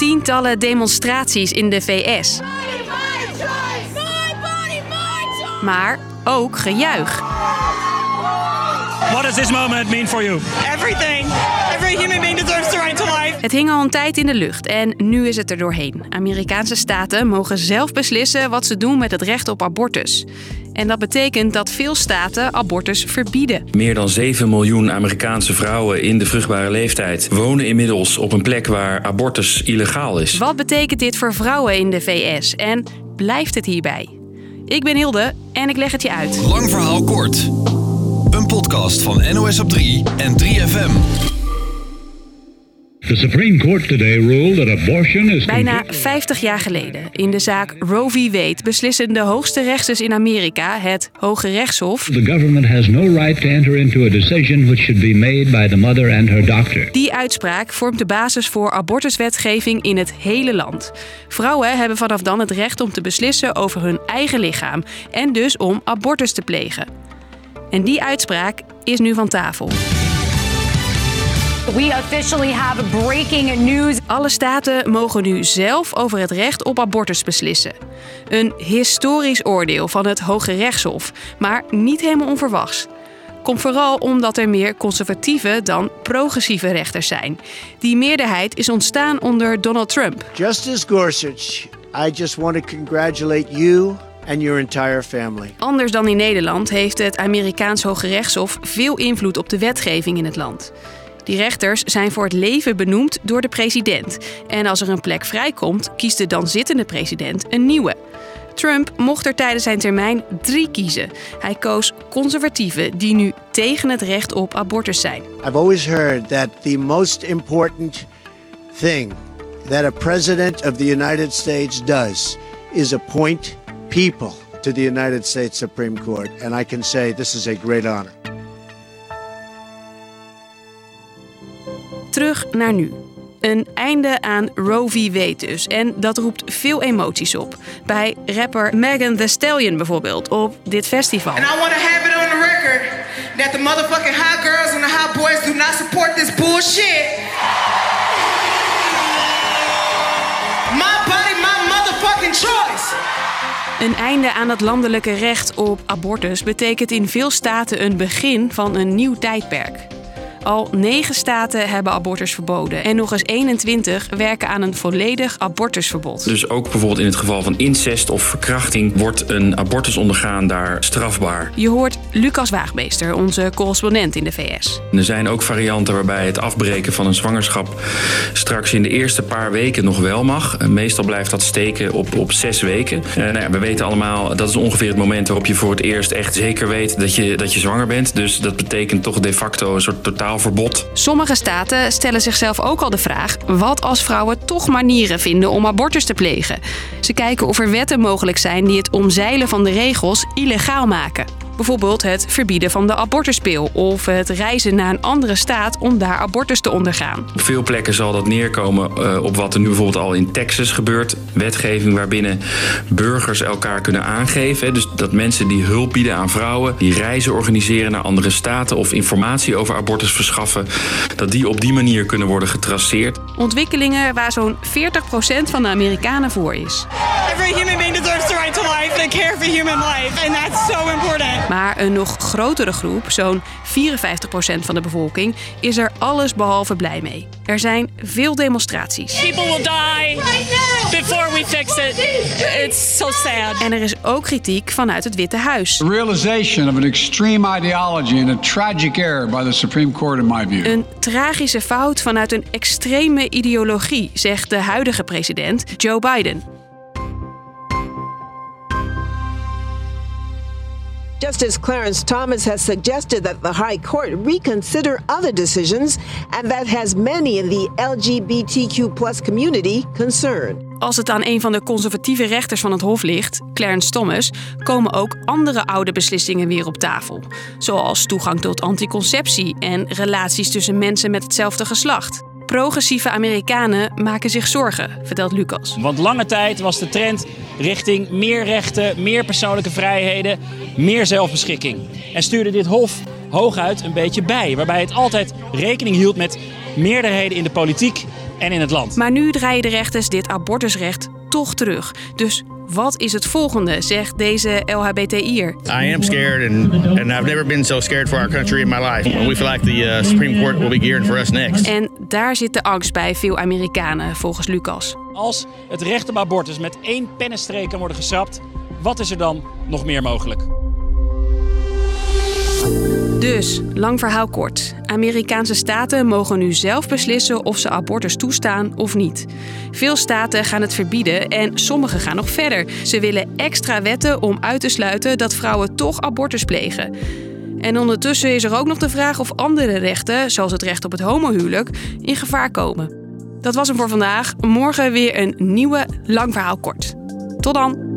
tientallen demonstraties in de VS. Maar ook gejuich. What does this moment mean for you? Everything. Every human being deserves the right to life. Het hing al een tijd in de lucht en nu is het er doorheen. Amerikaanse staten mogen zelf beslissen wat ze doen met het recht op abortus. En dat betekent dat veel staten abortus verbieden. Meer dan 7 miljoen Amerikaanse vrouwen in de vruchtbare leeftijd wonen inmiddels op een plek waar abortus illegaal is. Wat betekent dit voor vrouwen in de VS en blijft het hierbij? Ik ben Hilde en ik leg het je uit. Lang verhaal kort. Een podcast van NOS op 3 en 3FM. The Supreme Court today ruled that abortion is Bijna 50 jaar geleden, in de zaak Roe v. Wade, beslissen de hoogste rechters in Amerika, het Hoge Rechtshof, The government has no right to enter into a decision which should be made by the mother and her doctor. Die uitspraak vormt de basis voor abortuswetgeving in het hele land. Vrouwen hebben vanaf dan het recht om te beslissen over hun eigen lichaam en dus om abortus te plegen. En die uitspraak is nu van tafel. We officially have breaking news. Alle staten mogen nu zelf over het recht op abortus beslissen. Een historisch oordeel van het Hoge Rechtshof, maar niet helemaal onverwachts. Komt vooral omdat er meer conservatieve dan progressieve rechters zijn. Die meerderheid is ontstaan onder Donald Trump. Justice Gorsuch, I just want to congratulate you and your entire family. Anders dan in Nederland heeft het Amerikaans Hoge Rechtshof veel invloed op de wetgeving in het land. Die rechters zijn voor het leven benoemd door de president. En als er een plek vrijkomt, kiest de dan zittende president een nieuwe. Trump mocht er tijdens zijn termijn drie kiezen. Hij koos conservatieven die nu tegen het recht op abortus zijn. I've always heard that the most important thing that a president of the United States does is appoint people to the United States Supreme Court. And I can say this is a great honor. Terug naar nu. Een einde aan Roe v. Wade dus. En dat roept veel emoties op. Bij rapper Megan Thee Stallion bijvoorbeeld op dit festival. And I want to have it on the record that the motherfucking hot girls and the hot boys do not support this bullshit. My body, my motherfucking choice. Een einde aan het landelijke recht op abortus betekent in veel staten een begin van een nieuw tijdperk. Al negen staten hebben abortus verboden en nog eens 21 werken aan een volledig abortusverbod. Dus ook bijvoorbeeld in het geval van incest of verkrachting wordt een abortus ondergaan daar strafbaar. Je hoort Lucas Waagmeester, onze correspondent in de VS. Er zijn ook varianten waarbij het afbreken van een zwangerschap straks in de eerste paar weken nog wel mag. Meestal blijft dat steken op, op zes weken. Eh, nou ja, we weten allemaal, dat is ongeveer het moment waarop je voor het eerst echt zeker weet dat je, dat je zwanger bent. Dus dat betekent toch de facto een soort Sommige staten stellen zichzelf ook al de vraag: wat als vrouwen toch manieren vinden om abortus te plegen? Ze kijken of er wetten mogelijk zijn die het omzeilen van de regels illegaal maken. Bijvoorbeeld het verbieden van de abortuspil of het reizen naar een andere staat om daar abortus te ondergaan. Op veel plekken zal dat neerkomen eh, op wat er nu bijvoorbeeld al in Texas gebeurt. Wetgeving waarbinnen burgers elkaar kunnen aangeven. hè. Dus dat mensen die hulp bieden aan vrouwen, die reizen organiseren naar andere staten of informatie over abortus verschaffen, dat die op die manier kunnen worden getraceerd. Ontwikkelingen waar zo'n 40% van de Amerikanen voor is. Every human being deserves the right to life and care for human life. And that's so important. Maar een nog grotere groep, zo'n 54% van de bevolking, is er alles behalve blij mee. Er zijn veel demonstraties. People will die before we fix it. It's so sad. En er is ook kritiek vanuit het Witte Huis. The realization of an extreme ideology and a tragic error by the Supreme Court, in my view. Een tragische fout vanuit een extreme ideologie, zegt de huidige president Joe Biden. Justice Clarence Thomas has suggested that the High Court reconsider other decisions, and that has many in the LGBTQ community concerned. Als het aan een van de conservatieve rechters van het Hof ligt, Clarence Thomas, komen ook andere oude beslissingen weer op tafel. Zoals toegang tot anticonceptie en relaties tussen mensen met hetzelfde geslacht. Progressieve Amerikanen maken zich zorgen, vertelt Lucas. Want lange tijd was de trend richting meer rechten, meer persoonlijke vrijheden, meer zelfbeschikking. En stuurde dit Hof hooguit een beetje bij, waarbij het altijd rekening hield met meerderheden in de politiek en in het land. Maar nu draaien de rechters dit abortusrecht toch terug. Dus wat is het volgende, zegt deze LHBTI'er. I am scared and, and I've never been so scared for our country in my life. We feel like the uh, Supreme Court will be gearing for us next. En daar zit de angst bij veel Amerikanen, volgens Lucas. Als het recht op abortus met één pennenstreek kan worden geschrapt, wat is er dan nog meer mogelijk? Dus, lang verhaal kort. Amerikaanse staten mogen nu zelf beslissen of ze abortus toestaan of niet. Veel staten gaan het verbieden en sommige gaan nog verder. Ze willen extra wetten om uit te sluiten dat vrouwen toch abortus plegen. En ondertussen is er ook nog de vraag of andere rechten, zoals het recht op het homohuwelijk, in gevaar komen. Dat was hem voor vandaag. Morgen weer een nieuwe lang verhaal kort. Tot dan!